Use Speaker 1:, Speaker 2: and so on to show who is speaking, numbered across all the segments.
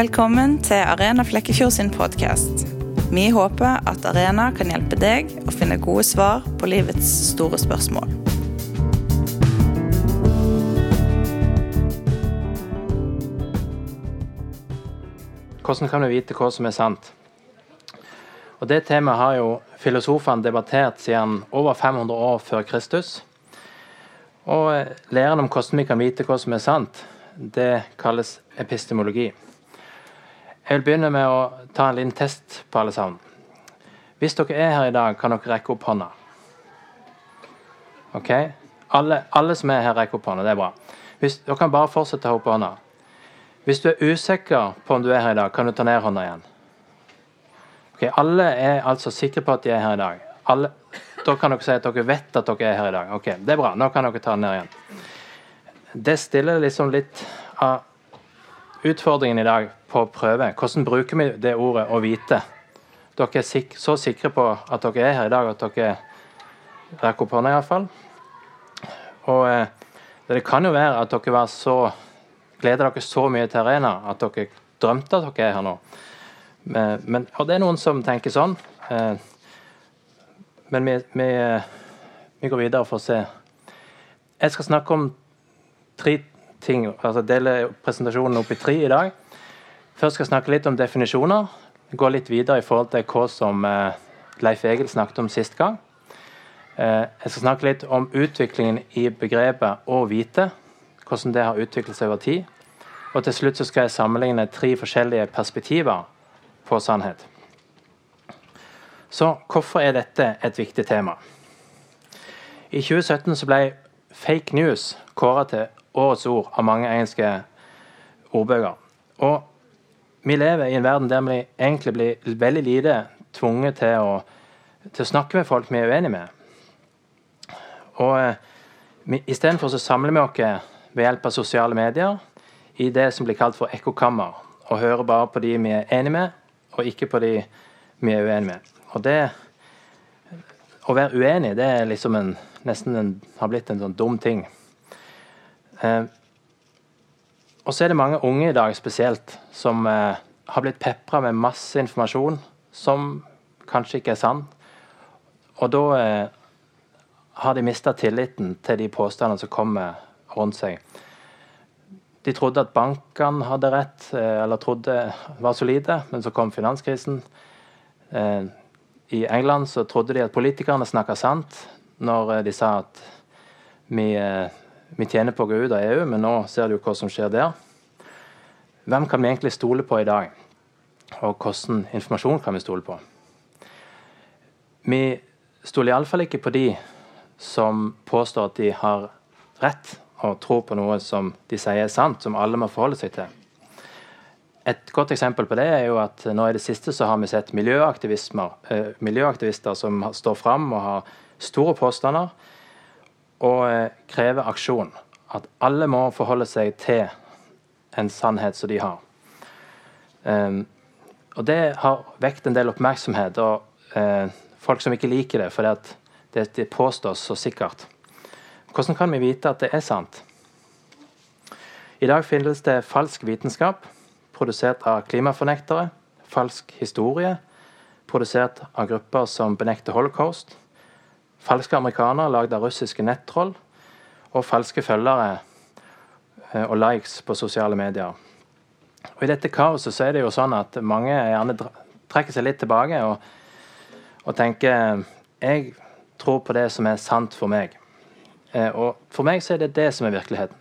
Speaker 1: Velkommen til Arena Flekkefjord sin podkast. Vi håper at Arena kan hjelpe deg å finne gode svar på livets store spørsmål.
Speaker 2: Hvordan kan vi vite hva som er sant? Og Det temaet har jo filosofene debattert siden over 500 år før Kristus. Og eh, Læren om hvordan vi kan vite hva som er sant, det kalles epistemologi. Jeg vil begynne med å ta en liten test på alle sammen. Hvis dere er her i dag, kan dere rekke opp hånda. Ok? Alle, alle som er her, rekker opp hånda. Det er bra. Hvis, dere kan bare fortsette å ta opp hånda. Hvis du er usikker på om du er her i dag, kan du ta ned hånda igjen. Ok, Alle er altså sikre på at de er her i dag. Alle, da kan dere si at dere vet at dere er her i dag. Ok, Det er bra. Nå kan dere ta den ned igjen. Det stiller liksom litt av utfordringen i dag på prøve. Hvordan bruker vi det ordet 'å vite'? Dere er sik så sikre på at dere er her i dag at dere rekker opp hånda iallfall. Og eh, det kan jo være at dere var så gleder dere så mye til arena at dere drømte at dere er her nå. Men, men, og det er noen som tenker sånn. Eh, men vi, vi, vi, går videre for å se. Jeg skal snakke om tre ting, altså deler presentasjonen opp i tre i dag. Først skal jeg snakke litt om definisjoner. Gå litt videre i forhold til hva som eh, Leif Egil snakket om sist gang. Eh, jeg skal snakke litt om utviklingen i begrepet 'å vite'. Hvordan det har utviklet seg over tid. Og til slutt så skal jeg sammenligne tre forskjellige perspektiver på sannhet. Så hvorfor er dette et viktig tema? I 2017 så ble fake news kåra til årets ord av mange engelske ordbøker. Og vi lever i en verden der vi egentlig blir veldig lite tvunget til å, til å snakke med folk vi er uenige med. Og eh, Istedenfor så samler vi oss ved hjelp av sosiale medier i det som blir kalt for ekkokammer, og hører bare på de vi er enige med, og ikke på de vi er uenige med. Og det Å være uenig, det er liksom en, nesten en, har blitt en sånn dum ting. Eh, og så er det mange unge i dag spesielt som eh, har blitt pepra med masse informasjon som kanskje ikke er sann. Og da eh, har de mista tilliten til de påstandene som kommer rundt seg. De trodde at bankene hadde rett, eh, eller trodde var solide, men så kom finanskrisen. Eh, I England så trodde de at politikerne snakka sant når eh, de sa at vi, vi tjener på å gå ut av EU, men nå ser du hva som skjer der. Hvem kan vi egentlig stole på i dag? Og hvordan informasjon kan vi stole på? Vi stoler iallfall ikke på de som påstår at de har rett og tror på noe som de sier er sant, som alle må forholde seg til. Et godt eksempel på det er jo at nå i det siste så har vi sett eh, miljøaktivister som står fram og har store påstander og eh, krever aksjon. At alle må forholde seg til en sannhet som de har. Um, og det har vekt en del oppmerksomhet, og uh, folk som ikke liker det fordi at det, det påstås så sikkert. Hvordan kan vi vite at det er sant? I dag finnes det falsk vitenskap, produsert av klimafornektere, falsk historie, produsert av grupper som benekter holocaust, falske amerikanere lagd av russiske nettroll, og falske følgere eh, og likes på sosiale medier. Og I dette kaoset så er det jo sånn at mange gjerne trekker seg litt tilbake og, og tenker jeg tror på det som er sant for meg. Eh, og for meg så er det det som er virkeligheten.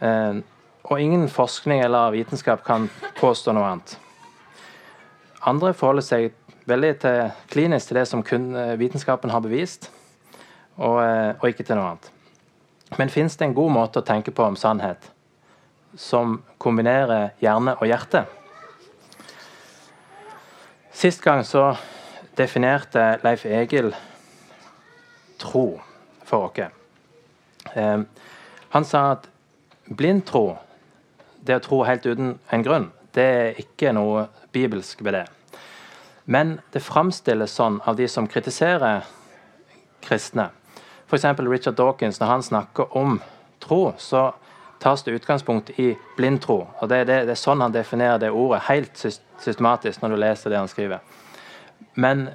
Speaker 2: Eh, og ingen forskning eller vitenskap kan påstå noe annet. Andre forholder seg veldig til, klinisk til det som kun eh, vitenskapen har bevist, og, og ikke til noe annet. Men fins det en god måte å tenke på om sannhet som kombinerer hjerne og hjerte? Sist gang så definerte Leif Egil tro for oss. Eh, han sa at blind tro, det å tro helt uten en grunn, det er ikke noe bibelsk ved det. Men det framstilles sånn av de som kritiserer kristne. F.eks. Richard Dawkins, når han snakker om tro, så tas det utgangspunkt i blindtro. Og det, det, det, er sånn han definerer det ordet, helt systematisk, når du leser det han skriver. Men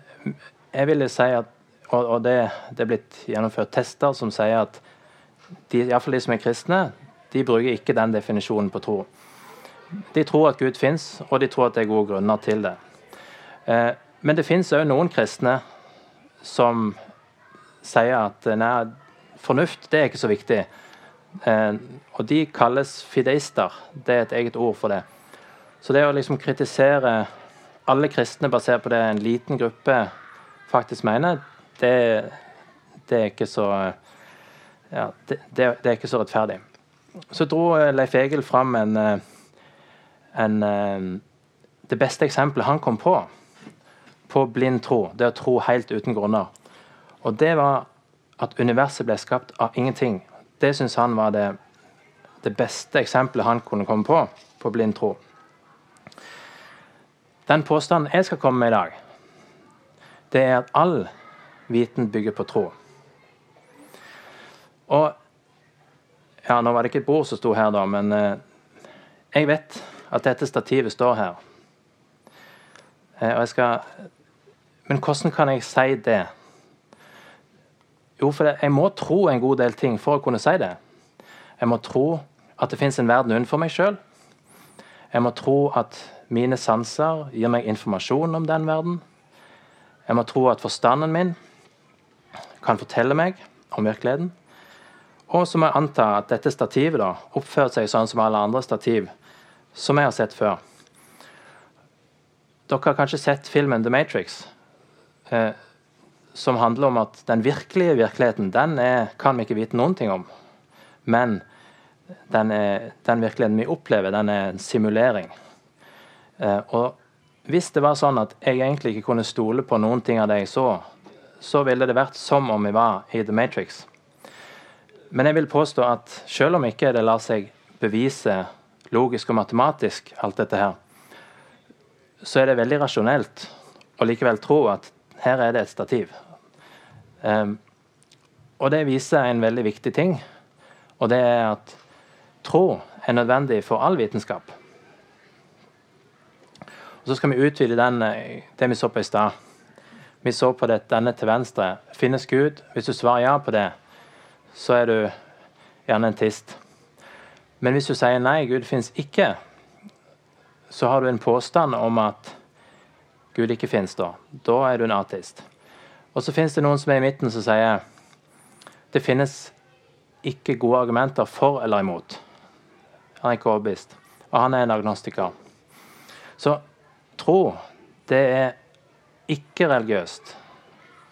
Speaker 2: jeg ville si at Og, og det, det, er blitt gjennomført tester som sier at de, iallfall de som er kristne, de bruker ikke den definisjonen på tro. De tror at Gud fins, og de tror at det er gode grunner til det. Eh, men det fins òg noen kristne som sier at nei, fornuft det er ikke så viktig. Eh, og de kalles fideister. Det er et eget ord for det. Så det å liksom kritisere alle kristne basert på det en liten gruppe faktisk mener, det, det er ikke så ja, det, det, er ikke så rettferdig. Så dro eh, Leif Egil fram en, eh, en, det beste eksempelet han kom på på blind tro. Det å tro helt uten grunner. Og det var at universet ble skapt av ingenting. Det syns han var det, det, beste eksempelet han kunne komme på på blind tro. Den påstanden jeg skal komme med i dag, det er at all viten bygger på tro. Og ja, Nå var det ikke et bord som sto her, da, men eh, jeg vet at dette stativet står her. Eh, og jeg skal Men hvordan kan jeg si det? Jo, for jeg må tro en god del ting for å kunne si det. Jeg må tro at det fins en verden utenfor meg sjøl. Jeg må tro at mine sanser gir meg informasjon om den verden. Jeg må tro at forstanden min kan fortelle meg om virkeligheten. Og så må jeg anta at dette stativet da, oppfører seg sånn som alle andre stativ som jeg har sett før. Dere har kanskje sett filmen The Matrix. Eh, som handler om at den virkelige virkeligheten den er, kan vi ikke vite noen ting om. Men den, er, den virkeligheten vi opplever, den er en simulering. Eh, og hvis det var sånn at jeg egentlig ikke kunne stole på noen ting av det jeg så, så ville det vært som om vi var i The Matrix. Men jeg vil påstå at selv om ikke det lar seg bevise logisk og matematisk, alt dette her, så er det veldig rasjonelt å likevel tro at her er det et stativ. Um, og det viser en veldig viktig ting, og det er at tro er nødvendig for all vitenskap. Og Så skal vi utvide den, eh, det vi så på i stad. Vi så på det, denne til venstre. Finnes Gud? Hvis du svarer ja på det, så er du gjerne en tist. Men hvis du sier nei, Gud finnes ikke, så har du en påstand om at Gud ikke finnes da. Da er du en ateist. Og så finnes det noen som er i midten som sier det finnes ikke gode argumenter for eller imot. Han er ikke overbevist. Og han er en agnostiker. Så tro, det er ikke religiøst,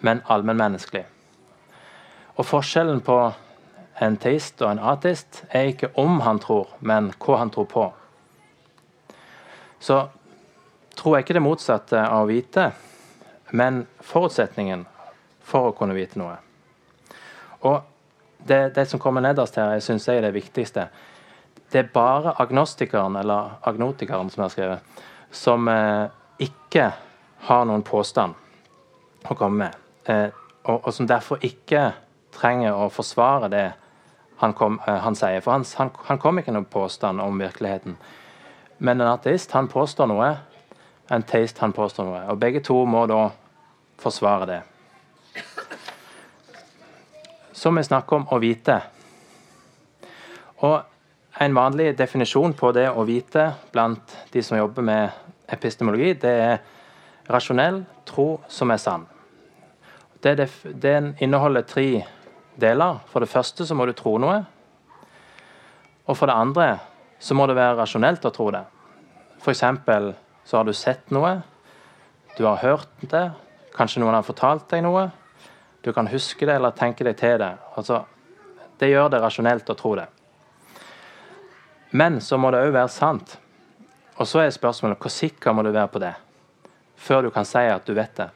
Speaker 2: men allmennmenneskelig. Og forskjellen på en teist og en ateist er ikke om han tror, men hva han tror på. Så tro jeg ikke det motsatte av å vite, men forutsetningen for å kunne vite noe. Og det, det som kommer nederst her, jeg syns er det viktigste. Det er bare agnostikeren, eller agnotikeren, som jeg har skrevet, som eh, ikke har noen påstand å komme med. Eh, og, og, som derfor ikke trenger å forsvare det han, kom, eh, han sier. For han, han, han kom ikke noen påstand om virkeligheten. Men en ateist han påstår noe, en Taste han påstår noe. Og begge to må da forsvare det. Så vi snakker om å vite. Og en vanlig definisjon på det å vite blant de som jobber med epistemologi, det er rasjonell tro som er sann. Det, den inneholder tre deler. For det første så må du tro noe. Og for det andre så må det være rasjonelt å tro det. F.eks. så har du sett noe, du har hørt det, kanskje noen har fortalt deg noe. Du kan huske det eller tenke deg til det. Altså, det gjør det rasjonelt å tro det. Men så må det òg være sant. Og så er spørsmålet hvor sikker må du være på det før du kan si at du vet det.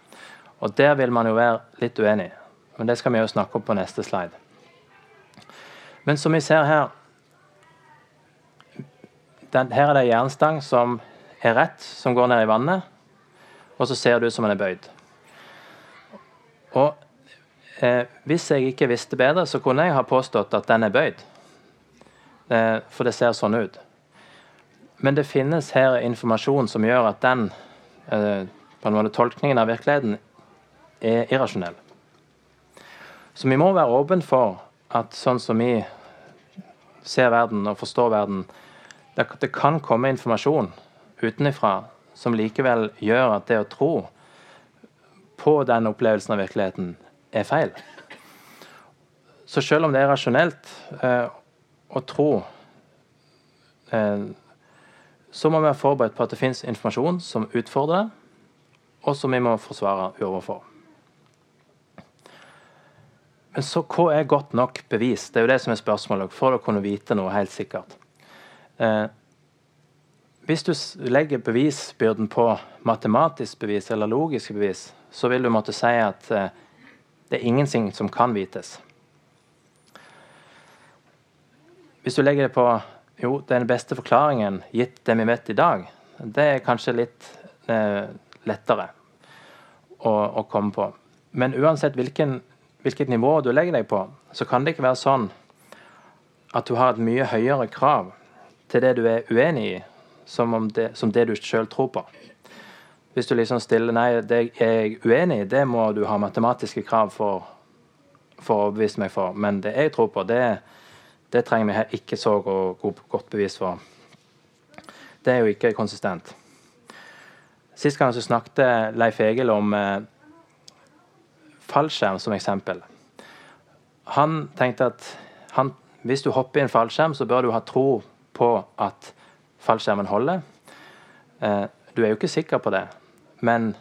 Speaker 2: Og der vil man jo være litt uenig. Men det skal vi jo snakke om på neste slide. Men som vi ser her den, Her er det en jernstang som er rett, som går ned i vannet. Og så ser det ut som den er bøyd. Og eh, hvis jeg ikke visste bedre, så kunne jeg ha påstått at den er bøyd. eh, for det ser sånn ut. Men det finnes her informasjon som gjør at den eh, på en måte tolkningen av virkeligheten er irrasjonell. Så vi må være åpne for at sånn som vi ser verden og forstår verden, det, det kan komme informasjon utenfra som likevel gjør at det å tro på den opplevelsen av virkeligheten er feil. Så selv om det er rasjonelt eh, å tro, eh, så må vi være forberedt på at det fins informasjon som utfordrer det, og som vi må forsvare overfor. Men så hva er godt nok bevis? Det er jo det som er spørsmålet, for å kunne vite noe helt sikkert. Eh, hvis du legger bevisbyrden på matematisk bevis eller logiske bevis, så vil du måtte si at eh, det er ingenting som kan vites. Hvis du legger det på jo, den beste forklaringen gitt det vi vet i dag, det er kanskje litt eh, lettere å, å, komme på. Men uansett hvilken hvilket nivå du legger deg på, så kan det ikke være sånn at du har et mye høyere krav til det du er uenig i, som, det, som det du sjøl tror på. Hvis du liksom stiller nei, det er jeg uenig i, det må du ha matematiske krav for, for å overbevise meg for. Men det jeg tror på, det, det trenger vi ikke så godt bevis for. Det er jo ikke konsistent. Sist gang så snakket Leif Egil om eh, fallskjerm som eksempel. Han tenkte at han, hvis du hopper i en fallskjerm, så bør du ha tro på at fallskjermen holder. Eh, du er jo ikke sikker på det, men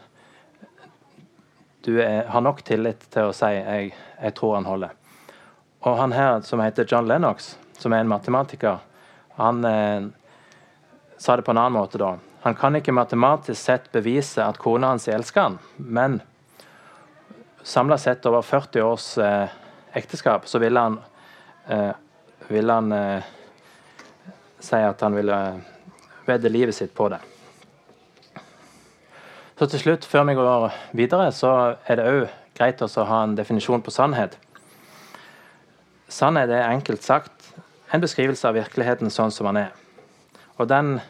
Speaker 2: du er, har nok tillit til å si jeg, jeg tror han holder. Og han her som heter John Lennox, som er en matematiker, han eh, sa det på en annen måte da. Han kan ikke matematisk sett bevise at kona hans elsker han, men samla sett over 40 års eh, ekteskap, så ville han, eh, vil han eh, si at han ville vedde livet sitt på det. Så til slutt, før vi går videre, så er det òg greit å ha en definisjon på sannhet. Sannhet er enkelt sagt en beskrivelse av virkeligheten sånn som den er. Og den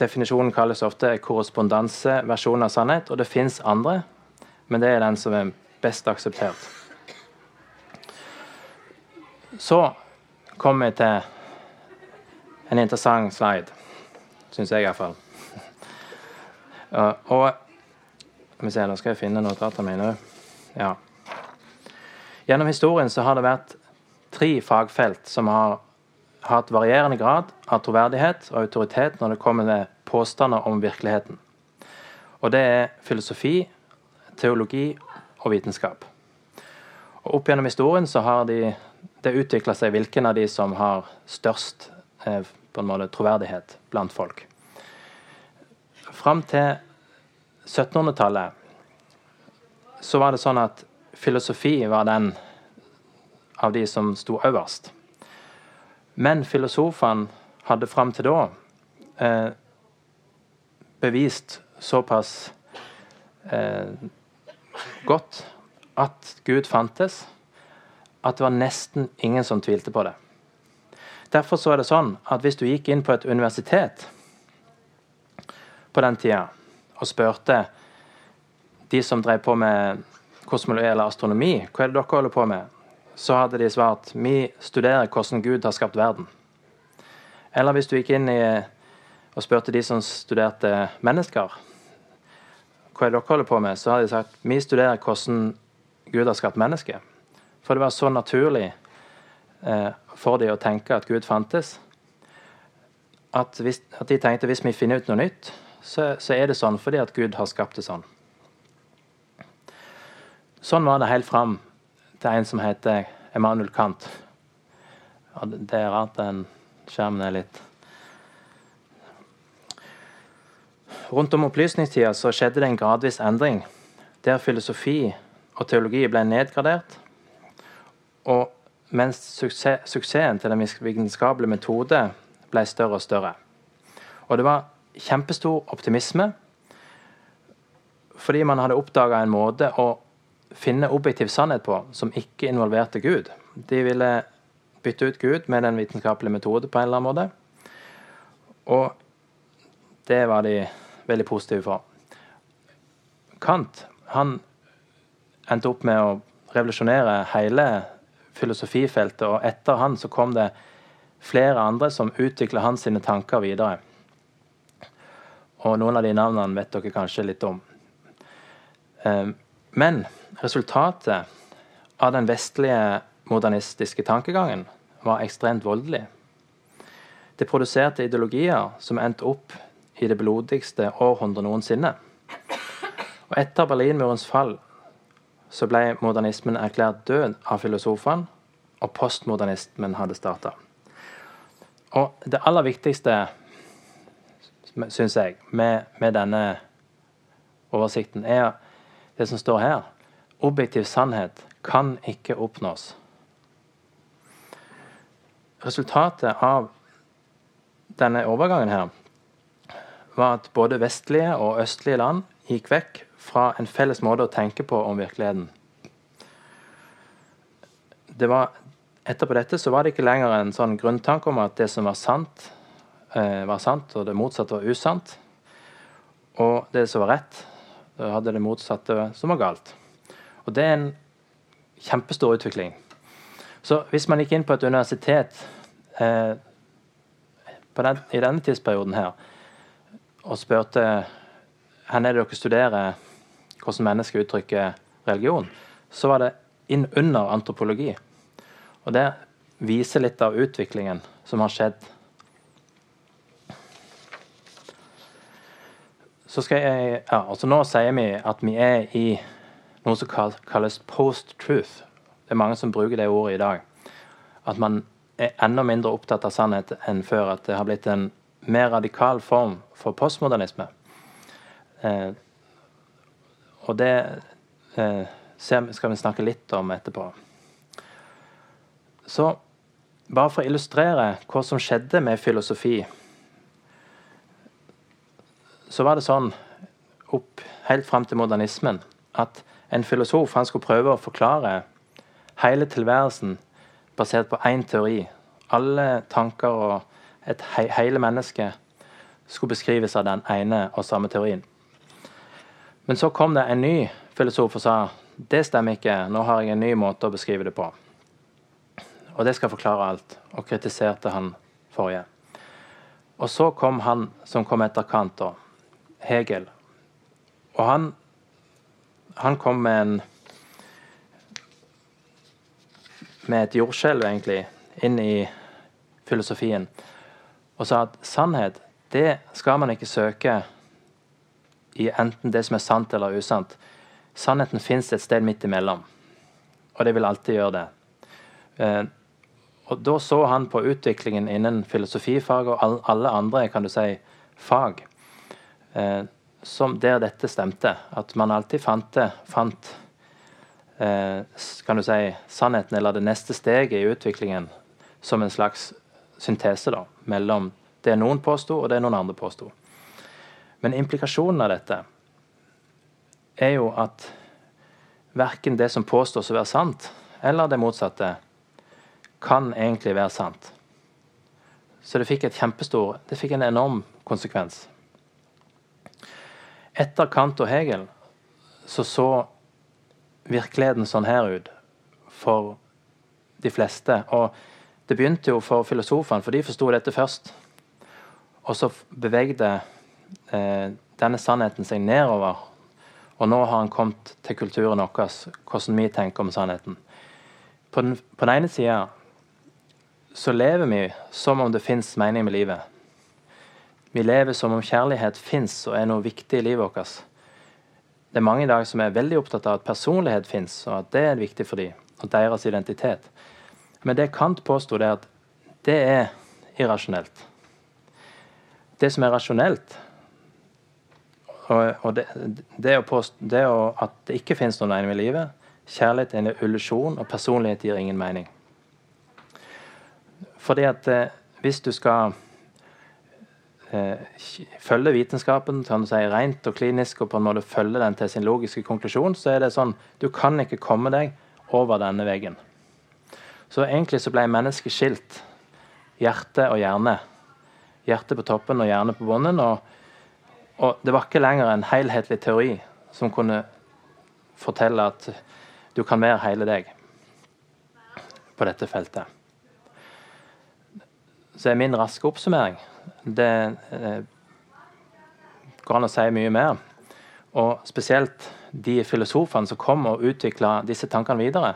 Speaker 2: definisjonen kalles ofte korrespondanseversjon av sannhet, og det fins andre men det er den som er best akseptert. Så kommer vi til en interessant slide, syns jeg iallfall. Og Skal vi se, nå skal jeg finne notatene mine. Ja. Gjennom historien så har det vært tre fagfelt som har hatt varierende grad av troverdighet og autoritet når det kommer til påstander om virkeligheten. Og det er filosofi, teologi og vitenskap. Og Opp gjennom historien så har de, det utvikla seg hvilken av de som har størst på en måte troverdighet blant folk. Fram til 1700-tallet så var det sånn at filosofi var den av de som sto øverst. Men filosofene hadde fram til da eh, bevist såpass eh, godt at Gud fantes, at det var nesten ingen som tvilte på det. Derfor så er det sånn at hvis du gikk inn på et universitet på den tida og spurte de som drev på med kosmologi eller astronomi, hva er det dere holder på med, så hadde de svart vi studerer hvordan Gud har skapt verden. Eller hvis du gikk inn i og spurte de som studerte mennesker, hva er det dere holder på med, så hadde de sagt vi studerer hvordan Gud har skapt mennesket. For det var så naturlig for dem å tenke at Gud fantes, at, hvis, at, de tenkte hvis vi finner ut noe nytt, så, så, er det sånn fordi at Gud har skapt det sånn. Sånn var det helt fram til en som heter Emanuel Kant. Og det er rart den skjermen er litt Rundt om opplysningstida så skjedde det en gradvis endring, der filosofi og teologi ble nedgradert, og mens suksess, suksessen til den vitenskapelige metode ble større og større. Og det var kjempestor optimisme, fordi man hadde oppdaga en måte å finne objektiv sannhet på som ikke involverte Gud. De ville bytte ut Gud med den vitenskapelige metode på en eller annen måte. Og det var de veldig positive for. Kant han endte opp med å revolusjonere hele filosofifeltet, og etter han så kom det flere andre som utvikla hans sine tanker videre. Og noen av de navnene vet dere kanskje litt om. Ehm, men resultatet av den vestlige modernistiske tankegangen var ekstremt voldelig. Det produserte ideologier som endte opp i det blodigste århundret noensinne. Og etter Berlinmurens fall så ble modernismen erklært død av filosofene, og postmodernismen hadde starta. Og det aller viktigste, syns jeg, med, med, denne oversikten, er det som står her. Objektiv sannhet kan ikke oppnås. Resultatet av denne overgangen her var at både vestlige og østlige land gikk vekk fra en felles måte å tenke på om virkeligheten. Det var, etterpå dette så var det ikke lenger en sånn grunntanke om at det som var sant, eh, var sant, og det motsatte var usant. Og det som var rett, det hadde det motsatte som var galt. Og det er en kjempestor utvikling. Så hvis man gikk inn på et universitet eh, den, i denne tidsperioden her og spurte hvor er det dere studerer hvordan mennesker uttrykker religion, så var det inn under antropologi. Og det viser litt av utviklingen som har skjedd. Så skal jeg, ja, altså Nå sier vi at vi er i noe som kalles post-truth. Det er mange som bruker det ordet i dag. At man er enda mindre opptatt av sannhet enn før. At det har blitt en mer radikal form for postmodernisme. Eh, og det eh, skal vi snakke litt om etterpå. Så bare for å illustrere hva som skjedde med filosofi, så var det sånn opp helt fram til modernismen at en filosof han skulle prøve å forklare hele tilværelsen basert på én teori. Alle tanker og et he hele menneske skulle beskrives av den ene og samme teorien. Men så kom det en ny filosof og sa det stemmer ikke, nå har jeg en ny måte å beskrive det på. Og det skal forklare alt, og kritiserte han forrige. Og så kom han som kom etter Kant, Hegel. Og han, han kom med en med et jordskjelv, egentlig, inn i filosofien. Og sa at sannhet, det skal man ikke søke i enten det som er sant eller usant. Sannheten fins et sted midt imellom, og det vil alltid gjøre det. Eh, og Da så han på utviklingen innen filosofifag og alle andre kan du si, fag eh, som der dette stemte. At man alltid fant, fant eh, kan du si, sannheten eller det neste steget i utviklingen som en slags syntese da, mellom det noen påsto, og det noen andre påsto. Men implikasjonen av dette er jo at verken det som påstås å være sant, eller det motsatte, kan egentlig være sant. Så det fikk kjempestor Det fikk en enorm konsekvens. Etter Kant og Hegel så så virkeligheten sånn her ut for de fleste. Og det begynte jo for filosofene, for de forsto dette først. Og så bevegde denne sannheten seg nedover. Og nå har han kommet til kulturen vår, hvordan vi tenker om sannheten. På den, på den ene sida så lever vi som om det fins mening med livet. Vi lever som om kjærlighet fins og er noe viktig i livet vårt. Det er mange i dag som er veldig opptatt av at personlighet fins, og at det er viktig for dem, og deres identitet. Men det Kant påsto, er at det er irrasjonelt. Det som er rasjonelt, og, og det, det, å påstå, det å, at det ikke finnes noen mening med livet, kjærlighet er en illusjon, og personlighet gir ingen mening. Fordi at eh, hvis du skal eh, følge vitenskapen kan du si, rent og klinisk og på en måte følge den til sin logiske konklusjon, så er det sånn du kan ikke komme deg over denne veggen. Så egentlig så ble mennesket skilt. Hjerte og hjerne. Hjerte på toppen og hjerne på bunnen. Og, og det var ikke lenger en helhetlig teori som kunne fortelle at du kan være hele deg på dette feltet. Så er min raske oppsummering Det eh, går an å si mye mer. Og spesielt de filosofene som kom og utvikla disse tankene videre.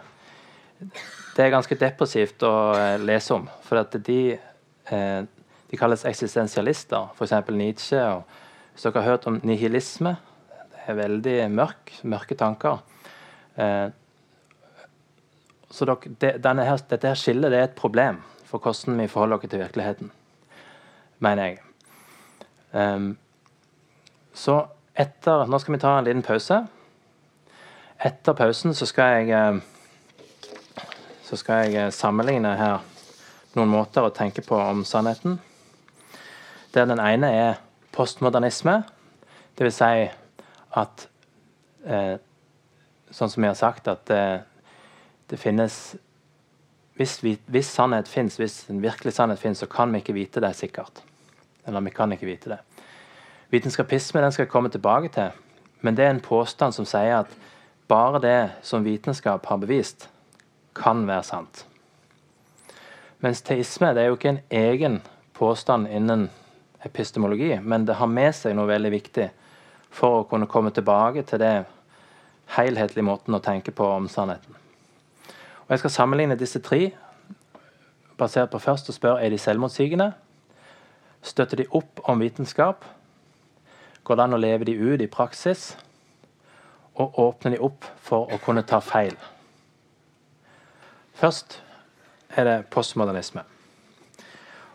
Speaker 2: Det er ganske depressivt å eh, lese om. For at de, eh, de kalles eksistensialister, f.eks. Nietzsche. og Hvis dere har hørt om nihilisme, det er veldig mørk, mørke tanker. Eh, så dere, her, dette her skillet det er et problem for hvordan vi forholder oss til virkeligheten, mener jeg. Eh, så etter Nå skal vi ta en liten pause. Etter pausen så skal jeg eh, så skal jeg eh, sammenligne her noen måter å tenke på om sannheten. Der den ene er postmodernisme. Dvs. Si at eh, Sånn som vi har sagt, at eh, det finnes hvis, vi, hvis, sannhet fins, hvis en virkelig sannhet fins, så kan vi ikke vite det sikkert. Eller vi kan ikke vite det. Vitenskapisme den skal jeg komme tilbake til, men det er en påstand som sier at bare det som vitenskap har bevist, kan være sant. Mens teisme det er jo ikke en egen påstand innen epistemologi, men det har med seg noe veldig viktig for å kunne komme tilbake til det helhetlige måten å tenke på om sannheten. Og Jeg skal sammenligne disse tre basert på først å spørre er de selvmotsigende. Støtter de opp om vitenskap? Går det an å leve de ut i praksis? Og åpner de opp for å kunne ta feil? Først er det postmodernisme.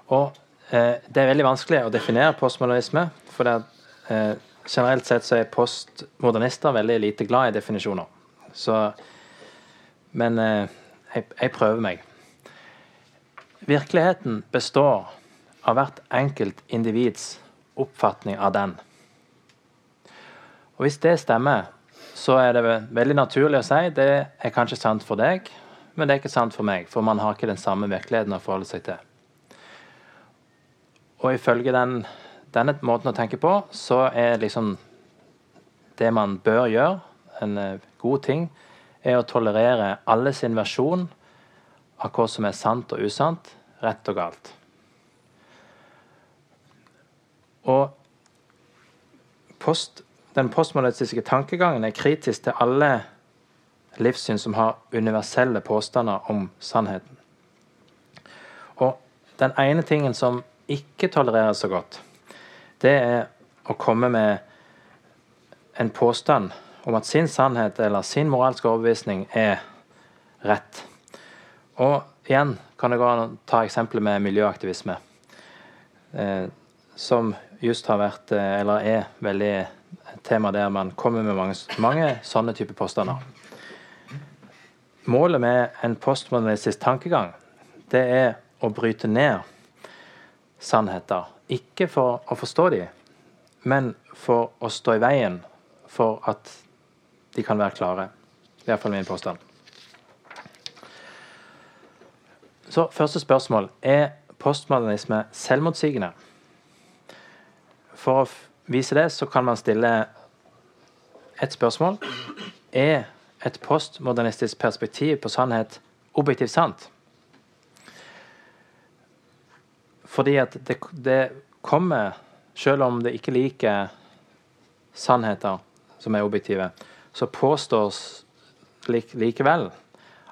Speaker 2: Og Det er veldig vanskelig å definere postmodernisme. for det, eh, Generelt sett så er postmodernister veldig lite glad i definisjoner. Så, men eh, jeg, jeg prøver meg. Virkeligheten består av hvert enkelt individs oppfatning av den. Og Hvis det stemmer, så er det veldig naturlig å si det er kanskje sant for deg, men det er ikke sant for meg, for man har ikke den samme virkeligheten å forholde seg til. Og ifølge den, denne måten å tenke på, så er liksom det man bør gjøre, en eh, god ting, er å tolerere alle sin versjon av hva som er sant og usant, rett og galt. Og post, den postmodernistiske tankegangen er kritisk til alle livssyn som har universelle påstander om sannheten. Og den ene tingen som ikke tolereres så godt, det er å komme med en påstand om at sin sannhet eller sin moralske overbevisning er rett. Og igjen kan det gå an å ta eksempelet med miljøaktivisme, eh, som just har vært, eh, eller er, veldig et tema der man kommer med mange, mange sånne typer påstander. Målet med en postmodernistisk tankegang det er å bryte ned sannheter. Ikke for å forstå dem, men for å stå i veien for at de kan være klare. Det er fall min påstand. Så første spørsmål er postmodernisme selvmotsigende. For å vise det, så kan man stille et spørsmål. Er et postmodernistisk perspektiv på sannhet objektivt sant? Fordi at det, det kommer, selv om det ikke liker sannheter som er objektive, så påstås likevel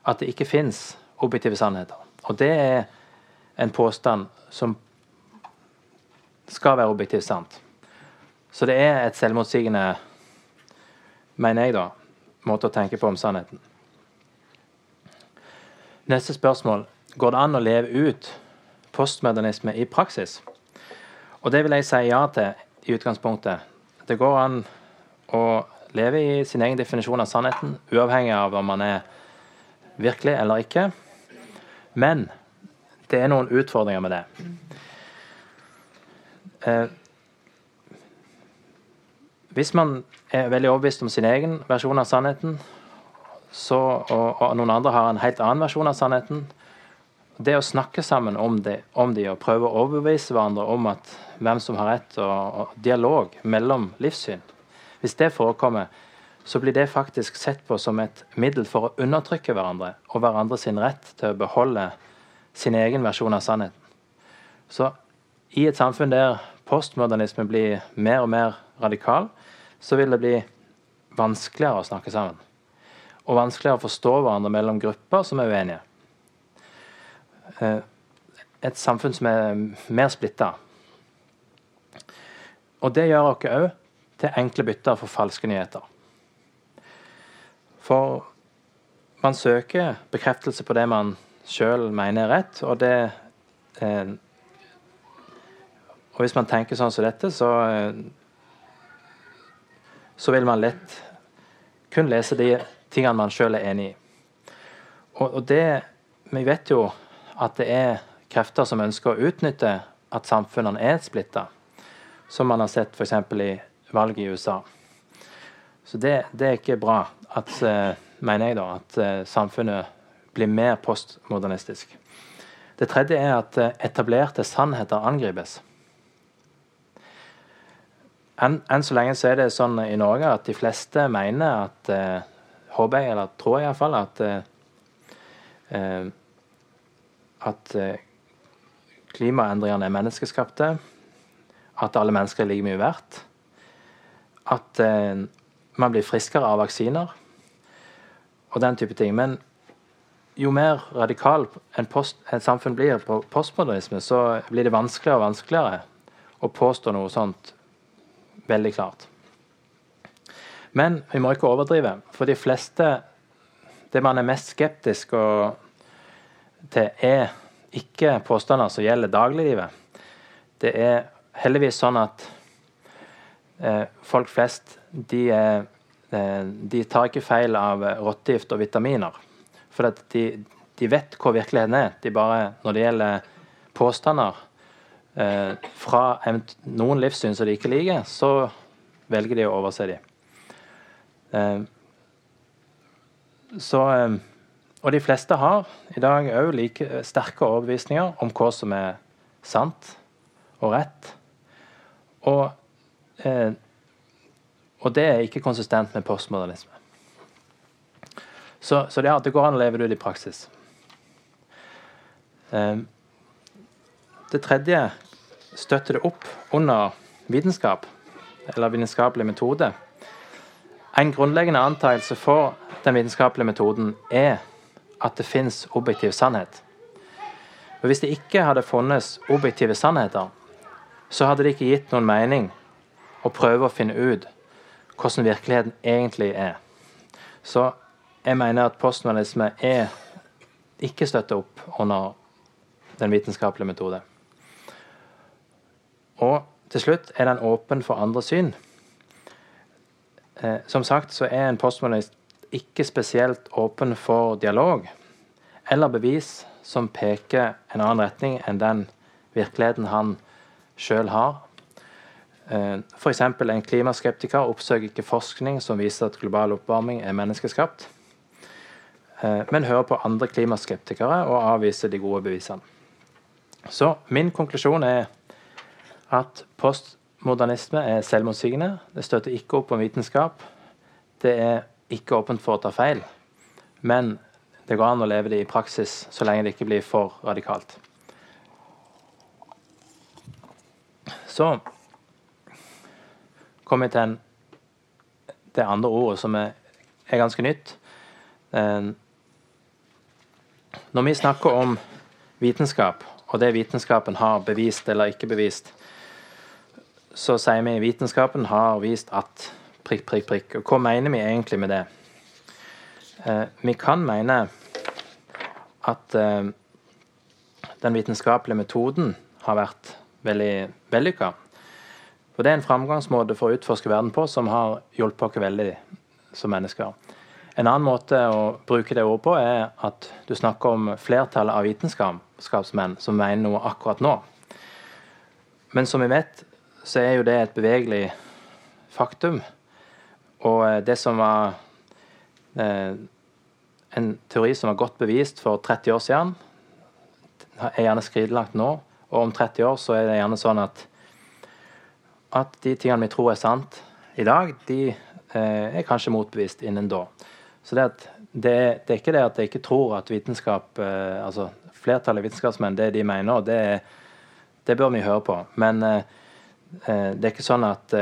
Speaker 2: at det ikke fins objektive sannheter. Og det er en påstand som skal være objektivt sant. Så det er et selvmotsigende, mener jeg, da, måte å tenke på om sannheten. Neste spørsmål går det an å leve ut postmodernisme i praksis. Og det vil jeg si ja til i utgangspunktet. Det går an å leve i sin egen definisjon av sannheten, uavhengig av om man er virkelig eller ikke. Men det er noen utfordringer med det. Eh, hvis man er veldig overbevist om sin egen versjon av sannheten, så, og, og, noen andre har en helt annen versjon av sannheten, det å snakke sammen om de, om de og prøve å overbevise hverandre om at hvem som har rett, og, og dialog mellom livssyn Hvis det forekommer, så blir det faktisk sett på som et middel for å undertrykke hverandre og hverandre sin rett til å beholde sin egen versjon av sannheten. Så i et samfunn der postmodernisme blir mer og mer radikal, så vil det bli vanskeligere å snakke sammen. Og vanskeligere å forstå hverandre mellom grupper som er uenige. Eh, et samfunn som er mer splitta. Og det gjør oss òg til enkle bytter for falske nyheter. For man søker bekreftelse på det man sjøl mener er rett, og det eh, Og hvis man tenker sånn som dette, så eh, så vil man lett kun lese de tingene man sjøl er enig i. Og, og det Vi vet jo at det er krefter som ønsker å utnytte at samfunnene er splitta, som man har sett f.eks. i valget i USA. Så det, det, er ikke bra, at, eh, mener jeg, da, at eh, samfunnet blir mer postmodernistisk. Det tredje er at eh, etablerte sannheter angripes. Enn, enn så lenge så er det sånn i Norge at de fleste mener at Håper jeg, eller tror jeg iallfall, at eh, at eh, klimaendringene er menneskeskapte, at alle mennesker er like mye verdt, at eh, man blir friskere av vaksiner og den type ting. Men jo mer radikal post, et samfunn blir på postmodernisme, så blir det vanskeligere og vanskeligere å påstå noe sånt veldig klart. Men vi må ikke overdrive, for de fleste Det man er mest skeptisk og det er ikke påstander som gjelder dagliglivet. Det er heldigvis sånn at eh, folk flest de, eh, de, tar ikke feil av rottegift og vitaminer. For de, de, vet hvor virkeligheten er. De bare, når det gjelder påstander eh, fra noen livssyn som de ikke liker, så velger de å overse dem. Eh, så eh, og de fleste har i dag òg like sterke overbevisninger om hva som er sant og rett. Og, eh, og det er ikke konsistent med postmodernisme. Så, så det, det går an å leve det ut i praksis. Eh, det tredje støtter det opp under vitenskap, eller vitenskapelig metode. En grunnleggende antakelse for den vitenskapelige metoden er at det fins objektiv sannhet. Og Hvis det ikke hadde funnes objektive sannheter, så hadde det ikke gitt noen mening å prøve å finne ut hvordan virkeligheten egentlig er. Så jeg mener at postmodernisme er ikke støtter opp under den vitenskapelige metode. Og til slutt er den åpen for andre syn. Eh, som sagt så er en postmodernist ikke spesielt åpen for dialog eller bevis som peker en annen retning enn den virkeligheten han sjøl har. Eh, F.eks. en klimaskeptiker oppsøker ikke forskning som viser at global oppvarming er menneskeskapt, eh, men hører på andre klimaskeptikere og avviser de gode bevisene. Så min konklusjon er at postmodernisme er selvmotsigende. Det støtter ikke opp om vitenskap. Det er ikke åpent for å ta feil. Men det går an å leve det i praksis så lenge det ikke blir for radikalt. Så kommer vi til det andre ordet som er, er ganske nytt. Når vi snakker om vitenskap, og det vitenskapen har bevist eller ikke bevist, så sier vi vitenskapen har vist at prikk, prikk, prikk. Og hva mener vi egentlig med det? Eh, vi kan mene at eh, den vitenskapelige metoden har vært veldig vellykka. For det er en framgangsmåte for å utforske verden på som har hjulpet oss veldig som mennesker. En annen måte å bruke det ordet på er at du snakker om flertallet av vitenskapsmenn som mener noe akkurat nå. Men som vi vet, så er jo det et bevegelig faktum. Og eh, det som var eh, en teori som var godt bevist for 30 år siden, er gjerne skridelagt nå, og om 30 år så er det gjerne sånn at at de tingene vi tror er sant i dag, de eh, er kanskje motbevist innen da. Så det, at det, det, er ikke det at jeg ikke tror at vitenskap eh, altså Flertallet av vitenskapsmenn, det de mener, det, det bør vi høre på. Men eh, eh det er ikke sånn at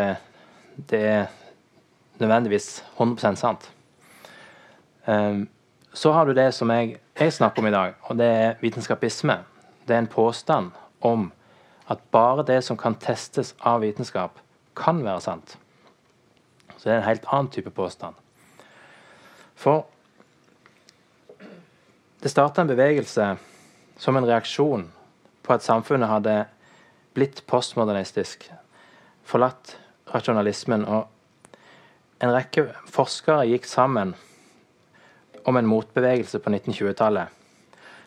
Speaker 2: det er nødvendigvis 100% sant. Um, så har du det som jeg, jeg, snakker om i dag, og det er vitenskapisme. Det er en påstand om at bare det som kan testes av vitenskap, kan være sant. Så det er en helt annen type påstand. For det starta en bevegelse som en reaksjon på at samfunnet hadde blitt postmodernistisk, forlatt rasjonalismen, og en rekke forskere gikk sammen om en motbevegelse på 1920-tallet.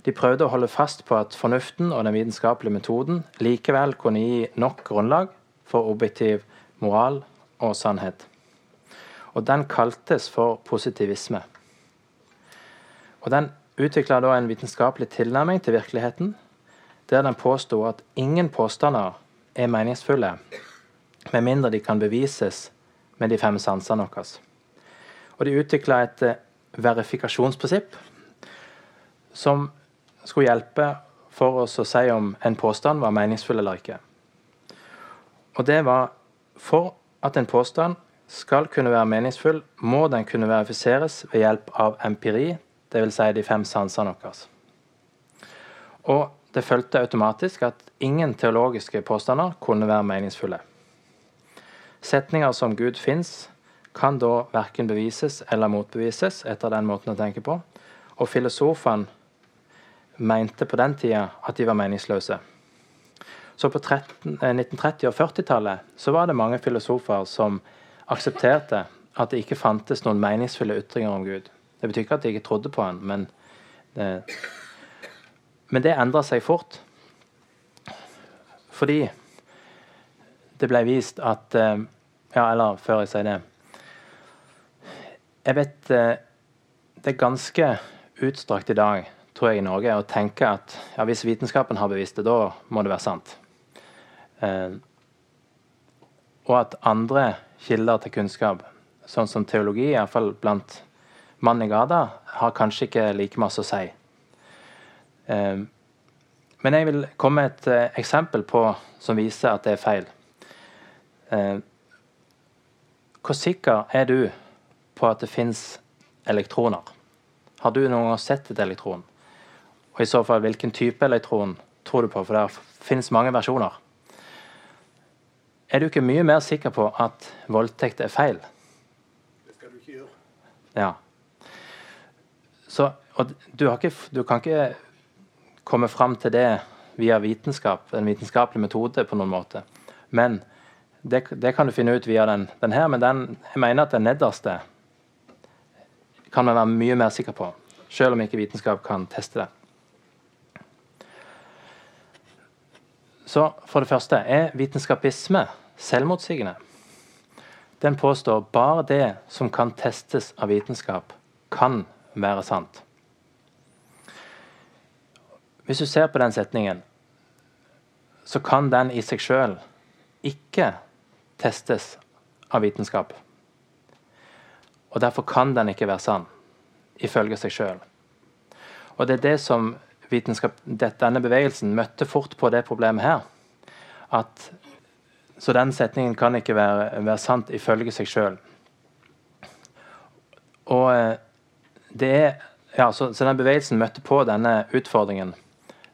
Speaker 2: De prøvde å holde fast på at fornuften og den vitenskapelige metoden likevel kunne gi nok grunnlag for objektiv moral og sannhet. Og den kaltes for positivisme. Og den utvikla da en vitenskapelig tilnærming til virkeligheten, der den påsto at ingen påstander er meningsfulle med mindre de kan bevises med de fem sansene våre. Og de utvikla et eh, verifikasjonsprinsipp som skulle hjelpe for oss å si om en påstand var meningsfull eller ikke. Og det var for at en påstand skal kunne være meningsfull, må den kunne verifiseres ved hjelp av empiri, dvs. Si de fem sansene våre. Og det fulgte automatisk at ingen teologiske påstander kunne være meningsfulle. Setninger som Gud fins, kan da verken bevises eller motbevises etter den måten å tenke på. Og filosofene mente på den tida at de var meningsløse. Så på 13, 1930- og 40-tallet så var det mange filosofer som aksepterte at det ikke fantes noen meningsfulle ytringer om Gud. Det betyr ikke at de ikke trodde på han, men det, men det endra seg fort. Fordi det ble vist at eh, Ja, eller før jeg sier det Jeg vet eh, det er ganske utstrakt i dag, tror jeg, i Norge å tenke at ja, hvis vitenskapen har bevist det, da må det være sant. Eh, og at andre kilder til kunnskap, sånn som teologi, iallfall blant mann i gata, har kanskje ikke like masse å si. Eh, men jeg vil komme med et eh, eksempel på som viser at det er feil. Eh, hvor sikker er du på at det fins elektroner? Har du noen gang sett et elektron? Og i så fall, hvilken type elektron tror du på? For det finnes mange versjoner. Er du ikke mye mer sikker på at voldtekt er feil?
Speaker 3: Det skal du ikke gjøre.
Speaker 2: Ja. Så, og du, ikke, du kan ikke komme fram til det via vitenskap, en vitenskapelig metode på noen måte. Men det, det kan du finne ut via den, den her, men den, jeg mener at den nederste kan man være mye mer sikker på, selv om ikke vitenskap kan teste det. Så for det første er vitenskapisme selvmotsigende. Den påstår bare det som kan testes av vitenskap, kan være sant. Hvis du ser på den setningen, så kan den i seg sjøl ikke testes av vitenskap. Og derfor kan den ikke være sann, ifølge seg sjøl. Og det er det som denne bevegelsen møtte fort på det problemet her. At, så den setningen kan ikke være, være sant ifølge seg sjøl. Og eh, det er ja, så, så den bevegelsen møtte på denne utfordringen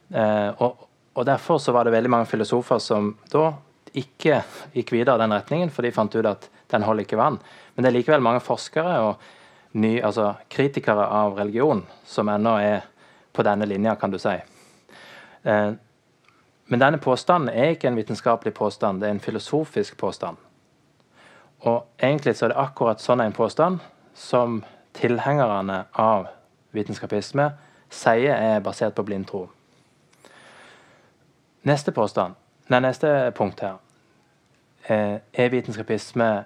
Speaker 2: Eh, og, og, Derfor så var det veldig mange filosofer som da ikke gikk videre i den retningen, for de fant ut at den holder ikke vann. Men det er likevel mange forskere og ny, altså kritikere av religion som ennå er på denne linja, kan du si. Eh, men denne påstanden er ikke en vitenskapelig påstand, det er en filosofisk påstand. Og egentlig så er det akkurat sånn en påstand som tilhengerne av vitenskapisme sier er basert på blindtro. Neste påstand, nei, neste punkt her. Eh, er vitenskapisme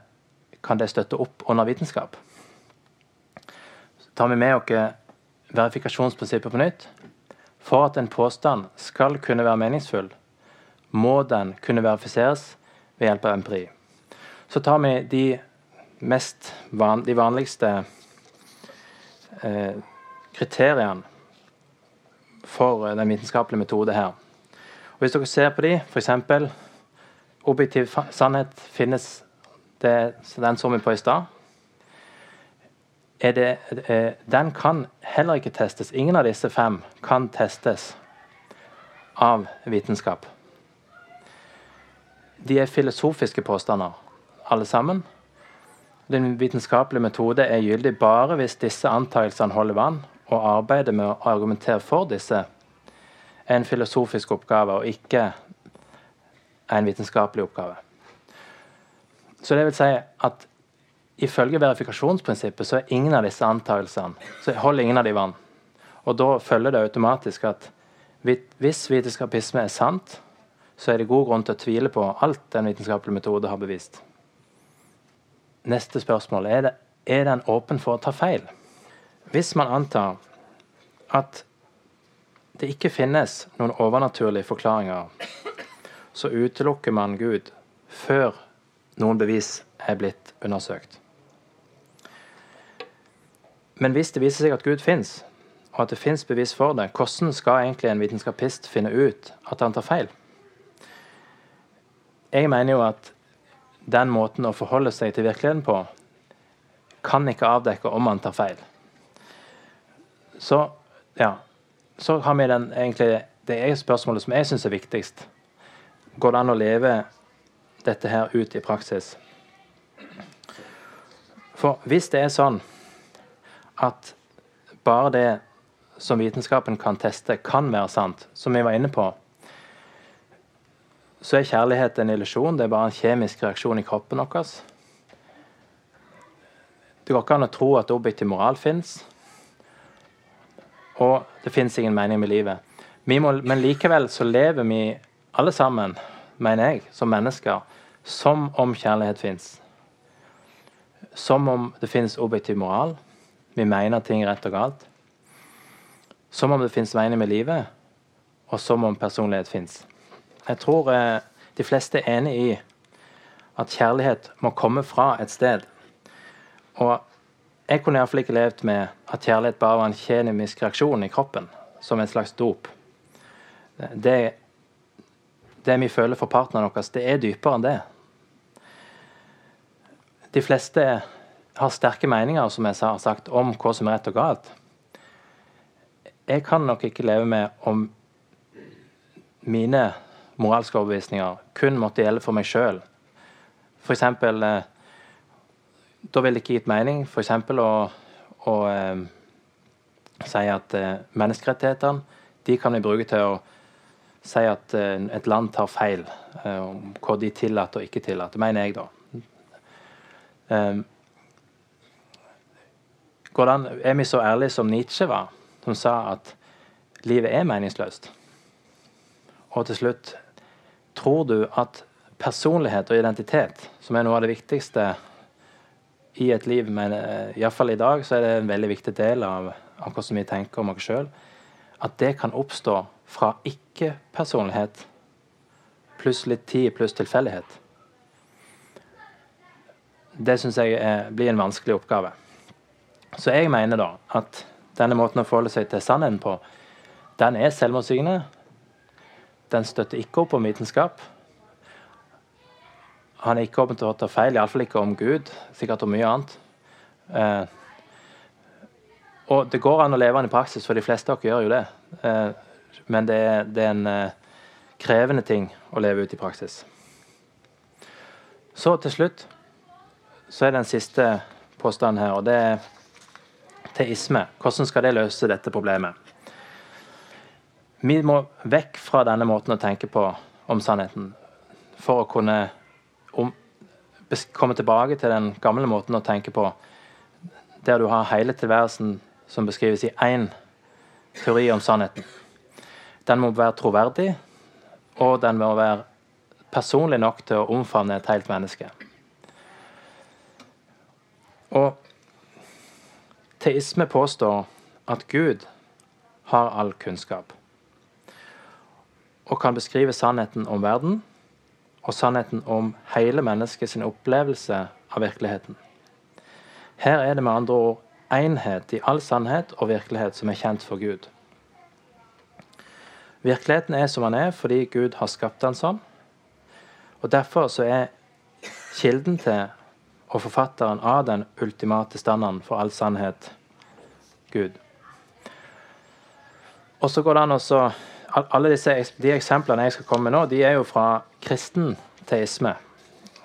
Speaker 2: Kan det støtte opp under vitenskap? Så tar vi med oss verifikasjonsprinsippet på nytt. For at en påstand skal kunne være meningsfull, må den kunne verifiseres ved hjelp av empiri. Så tar vi de, mest van, de vanligste eh, kriteriene for den vitenskapelige metode her. Hvis dere ser på de, f.eks. objektiv sannhet finnes det, Den så vi på i stad. den kan heller ikke testes. Ingen av disse fem kan testes av vitenskap. De er filosofiske påstander, alle sammen. Den vitenskapelige metode er gyldig bare hvis disse antakelsene holder vann, og arbeidet med å argumentere for disse en filosofisk oppgave og ikke en vitenskapelig oppgave. Så det vil si at ifølge verifikasjonsprinsippet så er ingen av disse antakelsene så holder ingen av de vann. Og da følger det automatisk at hvis vitenskapisme er sant, så er det god grunn til å tvile på alt den vitenskapelige metode har bevist. Neste spørsmål er, det, er den åpen for å ta feil. Hvis man antar at det ikke finnes noen overnaturlige forklaringer, så utelukker man Gud før noen bevis er blitt undersøkt. Men hvis det viser seg at Gud fins, og at det fins bevis for det, hvordan skal egentlig en vitenskapist finne ut at han tar feil? Jeg mener jo at den måten å forholde seg til virkeligheten på kan ikke avdekke om han tar feil. Så ja, så har vi den, egentlig, det er spørsmålet som jeg syns er viktigst. Går det an å leve dette her ut i praksis? For hvis det er sånn at bare det som vitenskapen kan teste, kan være sant, som vi var inne på, så er kjærlighet en illusjon. Det er bare en kjemisk reaksjon i kroppen vår. Det går ikke an å tro at objektiv moral fins og det fins ingen mening med livet. Må, men likevel så lever vi alle sammen, mener jeg, som mennesker, som om kjærlighet fins. Som om det fins objektiv moral. Vi mener ting rett og galt. Som om det fins mening med livet, og som om personlighet fins. Jeg tror eh, de fleste er enig i at kjærlighet må komme fra et sted. Og jeg kunne iallfall ikke levd med at kjærlighet bare var en kjemisk reaksjon i kroppen, som en slags dop. Det, det vi føler for partneren vår, det er dypere enn det. De fleste har sterke meninger som jeg har sagt, om hva som er rett og galt. Jeg kan nok ikke leve med om mine moralske overbevisninger kun måtte gjelde for meg sjøl. F.eks da ville det ikke gitt mening f.eks. å, å eh, si at eh, menneskerettighetene de kan vi bruke til å si at eh, et land tar feil eh, om hva de tillater og ikke tillater, mener jeg, da. Hvordan, er vi så ærlige som Nietzsche var, som sa at livet er meningsløst? Og til slutt Tror du at personlighet og identitet, som er noe av det viktigste i et liv, men uh, iallfall i dag så er det en veldig viktig del av, av hvordan vi tenker om oss sjøl, at det kan oppstå fra ikke-personlighet pluss litt tid pluss tilfeldighet. Det syns jeg er, blir en vanskelig oppgave. Så jeg mener da at denne måten å forholde seg til sannheten på, den er selvmotsigende. Den støtter ikke opp om vitenskap. Han er ikke åpen til å ta feil, iallfall ikke om Gud. Sikkert om mye annet. Eh, og det går an å leve den i praksis, for de fleste av dere gjør jo det. Eh, men det er, det er en eh, krevende ting å leve ut i praksis. Så til slutt så er det en siste påstand her, og det er teisme. Hvordan skal det løse dette problemet? Vi må vekk fra denne måten å tenke på om sannheten for å kunne om, komme tilbake til den gamle måten å tenke på, der du har hele tilværelsen som beskrives i én teori om sannheten. Den må være troverdig, og den må være personlig nok til å omfavne et helt menneske. Og teisme påstår at Gud har all kunnskap. og kan beskrive sannheten om verden og sannheten om hele mennesket sin opplevelse av virkeligheten. Her er det med andre ord enhet i all sannhet og virkelighet som er kjent for Gud. Virkeligheten er som den er fordi Gud har skapt den sånn. Og Derfor så er kilden til og forfatteren av den ultimate standarden for all sannhet Gud. Og så går det an også Alle disse, de eksemplene jeg skal komme med nå, de er jo fra kristen teisme.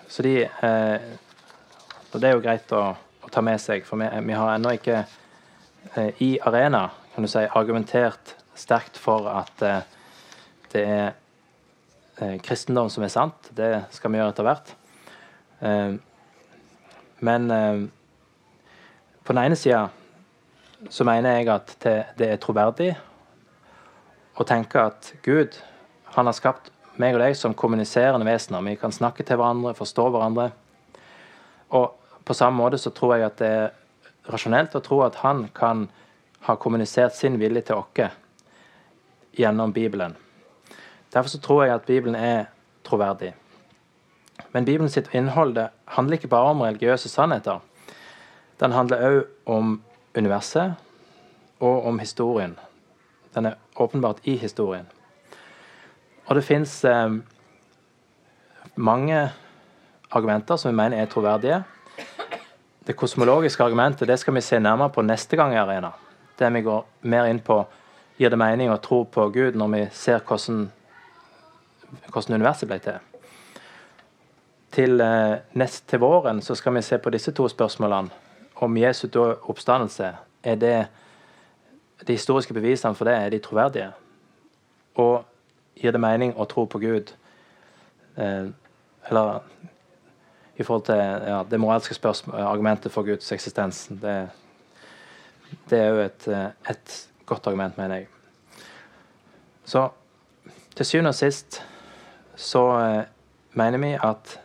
Speaker 2: Så de eh, Og det er jo greit å, å ta med seg, for vi, vi har ennå ikke eh, i arena kan du si, argumentert sterkt for at eh, det er eh, kristendom som er sant. Det skal vi gjøre etter hvert. Eh, men eh, på den ene sida så mener jeg at det, er troverdig å tenke at Gud han har skapt meg og deg som kommuniserende vesener. Vi kan snakke til hverandre, forstå hverandre. Og på samme måte så tror jeg at det er rasjonelt å tro at han kan ha kommunisert sin vilje til oss gjennom Bibelen. Derfor så tror jeg at Bibelen er troverdig. Men Bibelen sitt innhold det handler ikke bare om religiøse sannheter. Den handler òg om universet og om historien. Den er åpenbart i historien. Og det fins eh, mange argumenter som vi mener er troverdige. Det kosmologiske argumentet det skal vi se nærmere på neste gang i Arena. Der vi går mer inn på gir det mening å tro på Gud når vi ser hvordan, hvordan universet ble til til, eh, nest til våren så skal vi se på disse to spørsmålene. Om Jesu oppstandelse, er det de historiske bevisene for det er de troverdige? Og gir det mening å tro på Gud? Eh, eller i forhold til ja, det moralske argumentet for Guds eksistens. Det, det er jo et, eh, et, godt argument, mener jeg. Så til syvende og sist så eh, mener vi at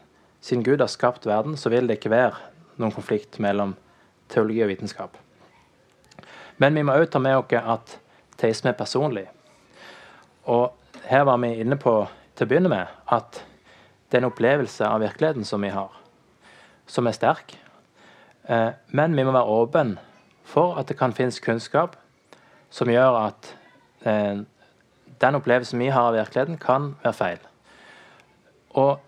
Speaker 2: siden Gud har skapt verden, så vil det ikke være noen konflikt mellom teologi og vitenskap. Men vi må òg ta med oss at teisme er personlig. Og her var vi inne på til å begynne med at det er en opplevelse av virkeligheten som vi har, som er sterk. Eh, men vi må være åpne for at det kan finnes kunnskap som gjør at eh, den opplevelsen vi har av virkeligheten, kan være feil. Og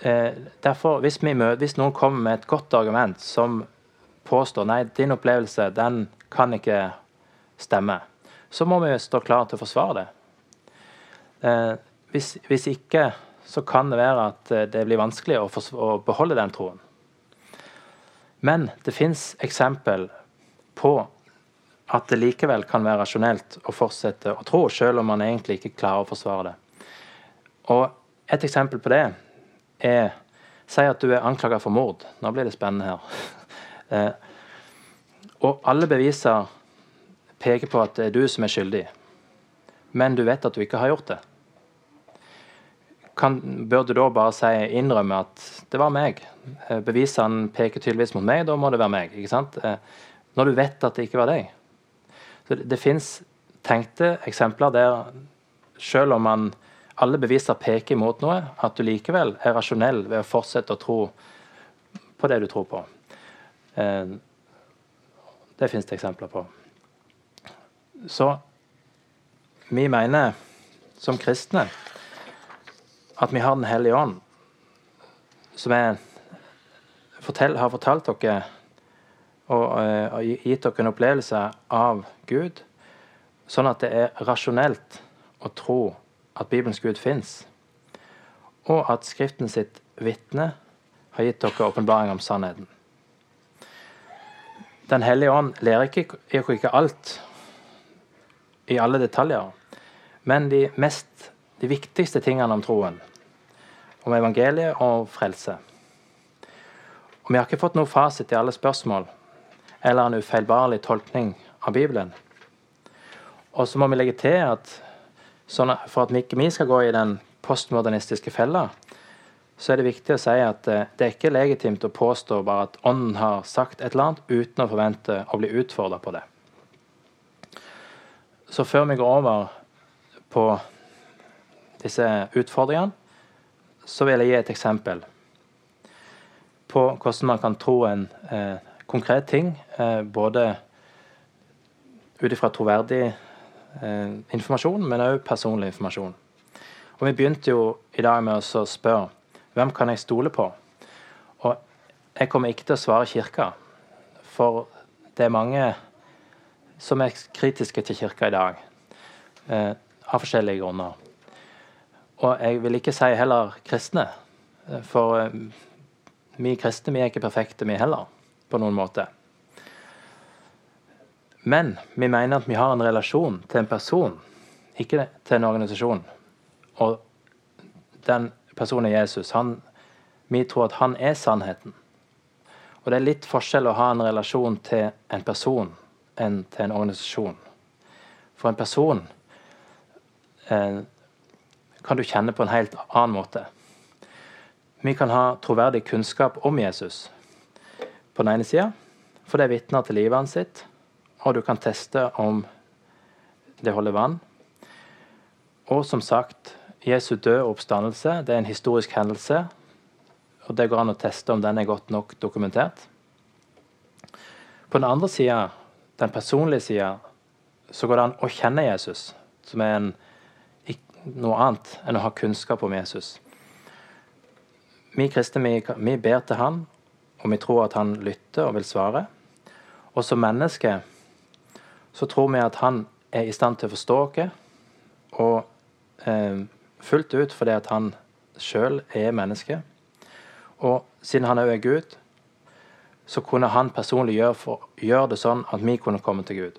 Speaker 2: eh, derfor, hvis, møter, hvis, noen kommer med et godt argument som påstår nei, din opplevelse den kan ikke stemme, så må vi stå klar til å forsvare det. Eh, hvis, hvis, ikke, så kan det være at eh, det blir vanskelig å, å beholde den troen. Men det fins eksempel på at det likevel kan være rasjonelt å fortsette å tro, selv om man egentlig ikke klarer å forsvare det. Og Et eksempel på det er Si at du er anklaga for mord. Nå blir det spennende her. eh, og alle beviser peker på at det er du som er skyldig, men du vet at du ikke har gjort det. Kan, bør du da bare si, innrømme at det var meg? Eh, bevisene peker tydeligvis mot meg, da må det være meg. ikke sant? Eh, når du vet at det ikke var deg. Så Det, det fins tenkte eksempler der selv om man alle beviser peker imot noe, at du likevel er rasjonell ved å fortsette å tro på det du tror på. Det finnes det eksempler på. Så vi mener som kristne at vi har Den hellige ånd, som er, fortell, har fortalt dere og, eh, og gitt dere en opplevelse av Gud, sånn at det er rasjonelt å tro at Bibelens Gud fins, og at Skriften sitt vitne har gitt dere åpenbaring om sannheten. Den hellige ånd lærer ikke, ikke alt i alle detaljer, men de, mest, de viktigste tingene om troen, om evangeliet og frelse. Og Vi har ikke fått noe fasit i alle spørsmål eller en ufeilbarlig tolkning av Bibelen. Og så må vi legge til at Sånn for at vi ikke skal gå i den postmodernistiske fella, så er det viktig å si at eh, det er ikke legitimt å påstå bare at Ånden har sagt et eller annet uten å forvente å bli utfordra på det. Så før vi går over på disse utfordringene, så vil jeg gi et eksempel på hvordan man kan tro en eh, konkret ting, eh, både ut ifra troverdig eh, informasjon, men òg personlig informasjon. Og Vi begynte jo i dag med å spørre hvem kan jeg stole på? Og jeg kommer ikke til å svare Kirka, for det er mange som er kritiske til Kirka i dag, eh, av forskjellige grunner. Og jeg vil ikke si heller kristne, eh, for eh, vi kristne vi er ikke perfekte, vi heller, på noen måte. Men vi mener at vi har en relasjon til en person, ikke til en organisasjon. Og den personen er Jesus. Han, vi tror at han er sannheten. Og det er litt forskjell å ha en relasjon til en person enn til en organisasjon. For en person eh, kan du kjenne på en helt annen måte. Vi kan ha troverdig kunnskap om Jesus på den ene sida, for det vitner til livet hans sitt, og du kan teste om det holder vann. Og som sagt, Jesu død og oppstandelse det er en historisk hendelse, og det går an å teste om den er godt nok dokumentert. På den andre sida, den personlige sida, så går det an å kjenne Jesus, som er en, noe annet enn å ha kunnskap om Jesus. Vi kristne vi, vi ber til Han, og vi tror at Han lytter og vil svare. Og som menneske så tror vi at Han er i stand til å forstå oss, og eh, fullt ut fordi at Han sjøl er menneske. Og siden Han òg er Gud, så kunne Han personlig gjøre, for, gjøre det sånn at vi kunne komme til Gud.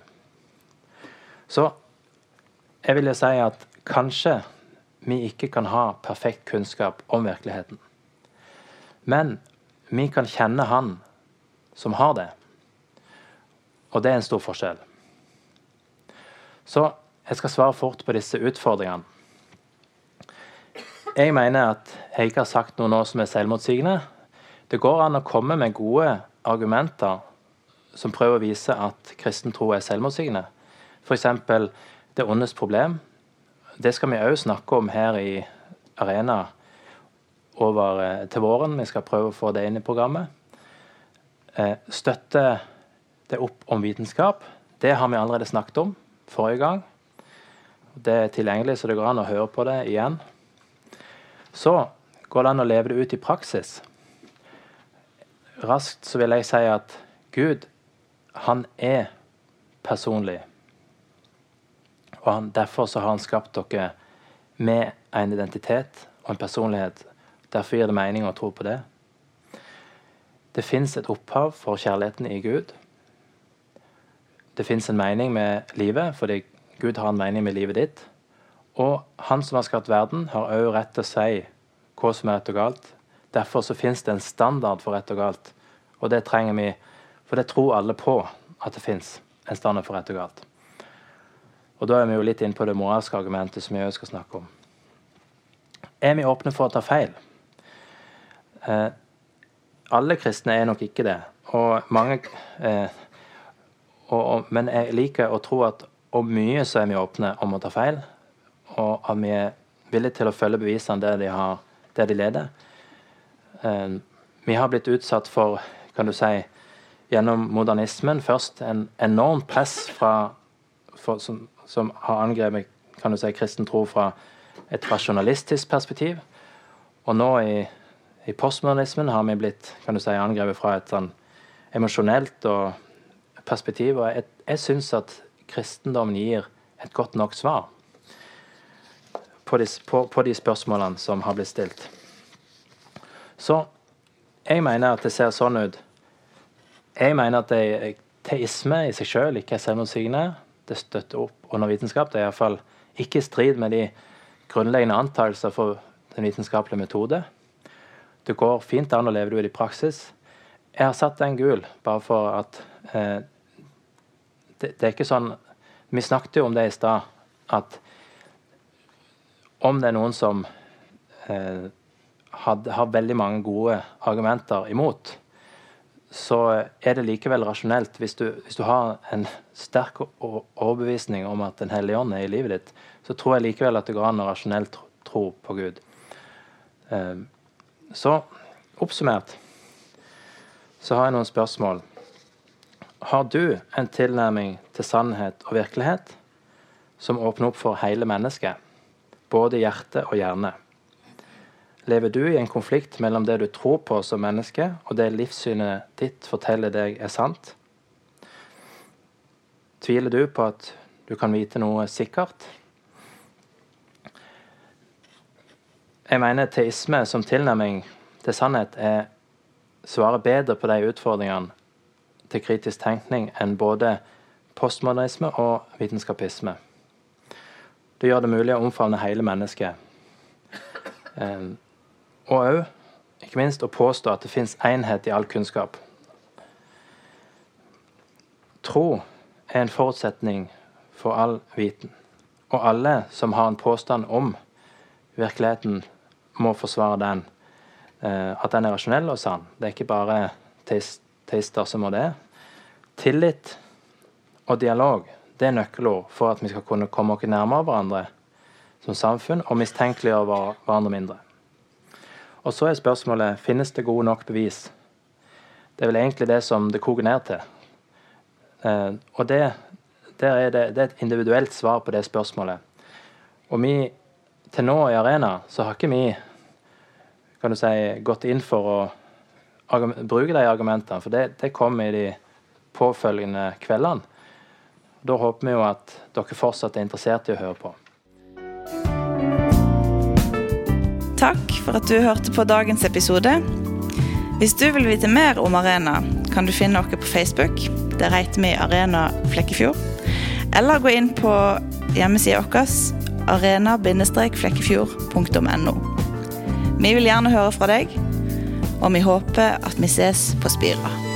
Speaker 2: Så jeg vil jo si at kanskje vi ikke kan ha perfekt kunnskap om virkeligheten. Men vi kan kjenne Han som har det. Og det er en stor forskjell. Så jeg skal svare fort på disse utfordringene. Jeg mener at jeg ikke har sagt noe nå som er selvmotsigende. Det går an å komme med gode argumenter som prøver å vise at kristen tro er selvmotsigende. F.eks. det ondes problem. Det skal vi òg snakke om her i Arena over eh, til våren. Vi skal prøve å få det inn i programmet. Eh, støtte det opp om vitenskap. Det har vi allerede snakket om forrige gang. Det er tilgjengelig, så det går an å høre på det igjen. Så går det an å leve det ut i praksis. Raskt så vil jeg si at Gud, han er personlig. Og han, derfor så har han skapt dere med en identitet og en personlighet Derfor gir det mening å tro på det. Det fins et opphav for kjærligheten i Gud. Det fins en mening med livet, fordi Gud har en mening med livet ditt. Og Han som har skapt verden, har òg rett til å si hva som er rett og galt. Derfor så fins det en standard for rett og galt. Og det trenger vi, for det tror alle på at det fins en standard for rett og galt. Og da er vi jo litt inne på det moralske argumentet som vi òg skal snakke om. Er vi åpne for å ta feil? Eh, alle kristne er nok ikke det. Og mange eh, og, og, Men jeg liker å tro at om mye så er vi åpne om å ta feil, og at vi er villige til å følge bevisene der de, har, der de leder. Eh, vi har blitt utsatt for, kan du si, gjennom modernismen først en enormt press fra, for, som, som, har angrepet kan du si, kristen tro fra et rasjonalistisk perspektiv. Og nå i i postmodernismen har vi blitt kan du si, angrepet fra et sånn emosjonelt perspektiv. Og jeg, jeg syns at kristendommen gir et godt nok svar på de, på, på de, spørsmålene som har blitt stilt. Så jeg mener at det ser sånn ut. Jeg mener at det, teisme i seg sjøl ikke er selvmotsigende. Det støtter opp under vitenskap. Det er iallfall ikke i strid med de grunnleggende antakelser for den vitenskapelige metode. Det går fint an å leve det ut i praksis. Jeg har satt den gul bare for at eh, det, det, er ikke sånn Vi snakket jo om det i stad, at om det er noen som eh, had, har veldig mange gode argumenter imot, så er det likevel rasjonelt. Hvis du, hvis du har en sterk overbevisning om at Den hellige ånd er i livet ditt, så tror jeg likevel at det går an å rasjonelt tro på Gud. Eh, så oppsummert så har jeg noen spørsmål. Har du en tilnærming til sannhet og virkelighet som åpner opp for hele mennesket, både hjerte og hjerne? Lever du i en konflikt mellom det du tror på som menneske, og det livssynet ditt forteller deg er sant? Tviler du på at du kan vite noe sikkert? Jeg mener teisme som tilnærming til sannhet er svarer bedre på de utfordringene til kritisk tenkning enn både postmodernisme og vitenskapisme. Det gjør det mulig å omfavne hele mennesket. Eh, og òg, ikke minst, å påstå at det fins enhet i all kunnskap. Tro er en forutsetning for all viten. Og alle som har en påstand om virkeligheten, må forsvare den. Eh, at den er rasjonell og sann. Det er ikke bare teister som må det. Tillit og dialog det er nøkkelord for at vi skal kunne komme oss nærmere hverandre som samfunn og mistenkeliggjøre hverandre mindre. Og så er spørsmålet finnes det gode nok bevis. Det er vel egentlig det som det koker ned til. Eh, og det, er det, det er et individuelt svar på det spørsmålet. Og vi, til nå i Arena så har ikke vi kan du si, gått inn for å bruke de argumentene, for det, det kom i de påfølgende kveldene. Da håper vi jo at dere fortsatt er interessert i å høre på.
Speaker 1: Takk for at du hørte på dagens episode. Hvis du vil vite mer om Arena, kan du finne oss på Facebook. Der heter vi Arena Flekkefjord. Eller gå inn på hjemmesida vår arena-flekkefjord.no. Vi vil gjerne høre fra deg, og vi håper at vi ses på Spira.